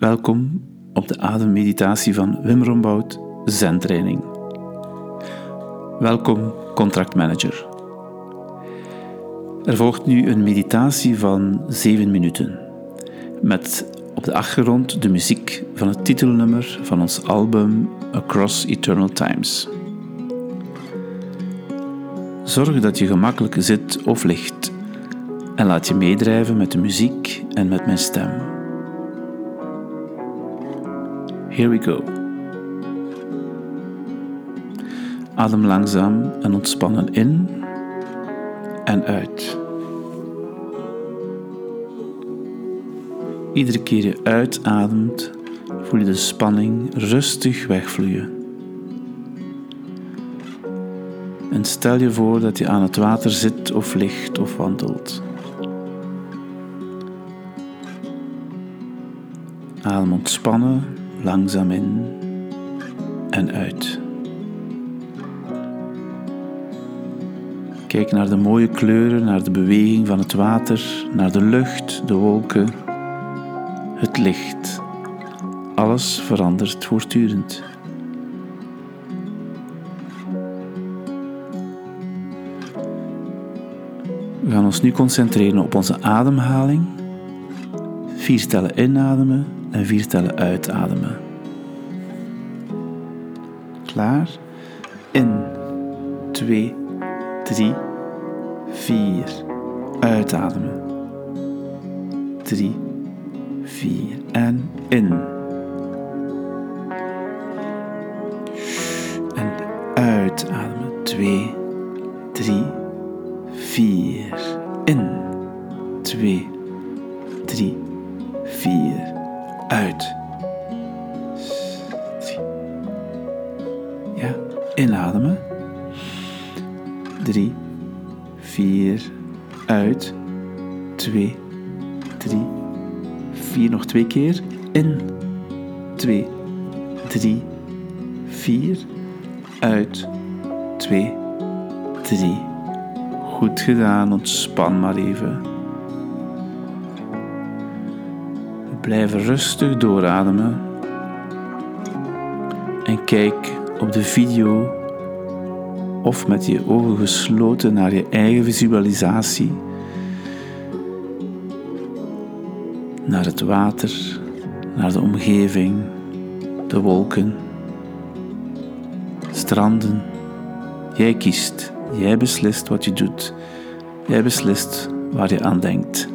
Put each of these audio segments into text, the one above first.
Welkom op de ademmeditatie van Wim Rombout Zen-training. Welkom contractmanager. Er volgt nu een meditatie van 7 minuten met op de achtergrond de muziek van het titelnummer van ons album Across Eternal Times. Zorg dat je gemakkelijk zit of ligt en laat je meedrijven met de muziek en met mijn stem. Here we go. Adem langzaam en ontspannen in en uit. Iedere keer je uitademt, voel je de spanning rustig wegvloeien. En stel je voor dat je aan het water zit of ligt of wandelt. Adem ontspannen, langzaam in en uit. Kijk naar de mooie kleuren, naar de beweging van het water, naar de lucht, de wolken, het licht. Alles verandert voortdurend. We gaan ons nu concentreren op onze ademhaling. Vier tellen inademen en vier tellen uitademen. Klaar? In. 2, 3, 4. Uitademen. 3, 4 en in. En uitademen. 2, 3, 4. In. 2, 3, 4. Uit. Ja, inademen. 3, 4. Uit. 2, 3, 4. Nog twee keer. In. 2, 3, 4. Uit. 2, 3. Goed gedaan, ontspan maar even. Blijf rustig doorademen. En kijk op de video of met je ogen gesloten naar je eigen visualisatie. Naar het water, naar de omgeving, de wolken, stranden. Jij kiest, jij beslist wat je doet. Jij beslist waar je aan denkt.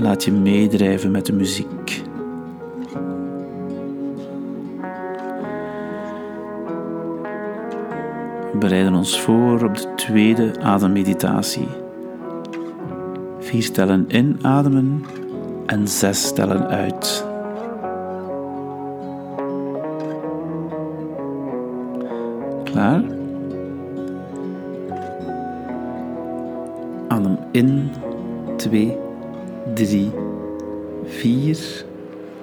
Laat je meedrijven met de muziek. We bereiden ons voor op de tweede ademmeditatie. Vier tellen inademen en zes tellen uit. Klaar? Adem in, 2, 3, 4,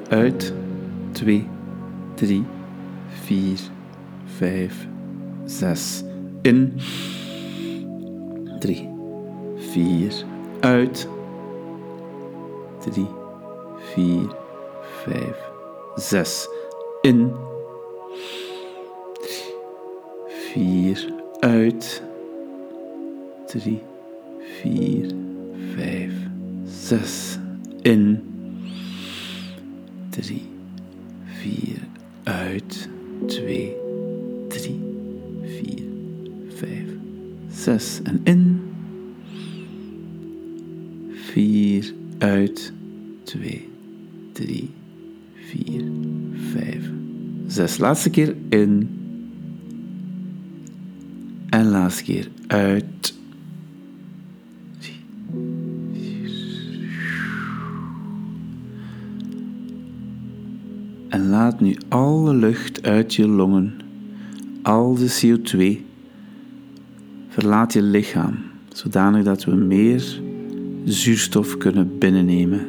uit, 2, 3, 4, 5, 6. In, 3, 4, uit, 3, 4, 5, 6. In, 4 uit. 3, 4, 5, 6 in. 3, 4 uit. 2, 3, 4, 5, 6 en in. 4 uit. 2, 3, 4, 5, 6. Laatste keer in. En laatste keer uit. En laat nu alle lucht uit je longen, al de CO2, verlaat je lichaam, zodanig dat we meer zuurstof kunnen binnennemen.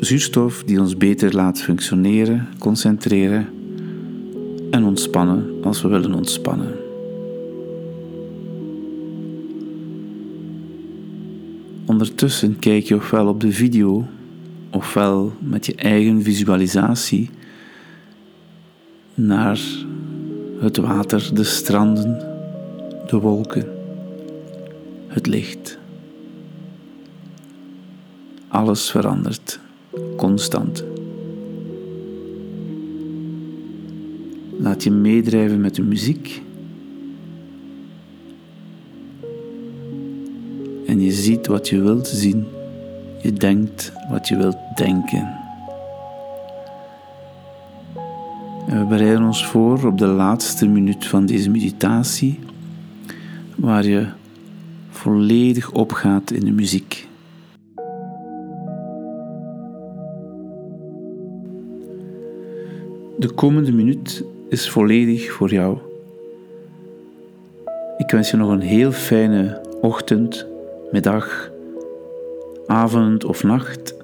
Zuurstof die ons beter laat functioneren, concentreren en ontspannen als we willen ontspannen. Ondertussen kijk je ofwel op de video, ofwel met je eigen visualisatie naar het water, de stranden, de wolken, het licht. Alles verandert, constant. Laat je meedrijven met de muziek. En je ziet wat je wilt zien. Je denkt wat je wilt denken. En we bereiden ons voor op de laatste minuut van deze meditatie, waar je volledig opgaat in de muziek. De komende minuut is volledig voor jou. Ik wens je nog een heel fijne ochtend, middag, avond of nacht.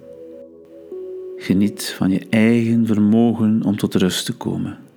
Geniet van je eigen vermogen om tot rust te komen.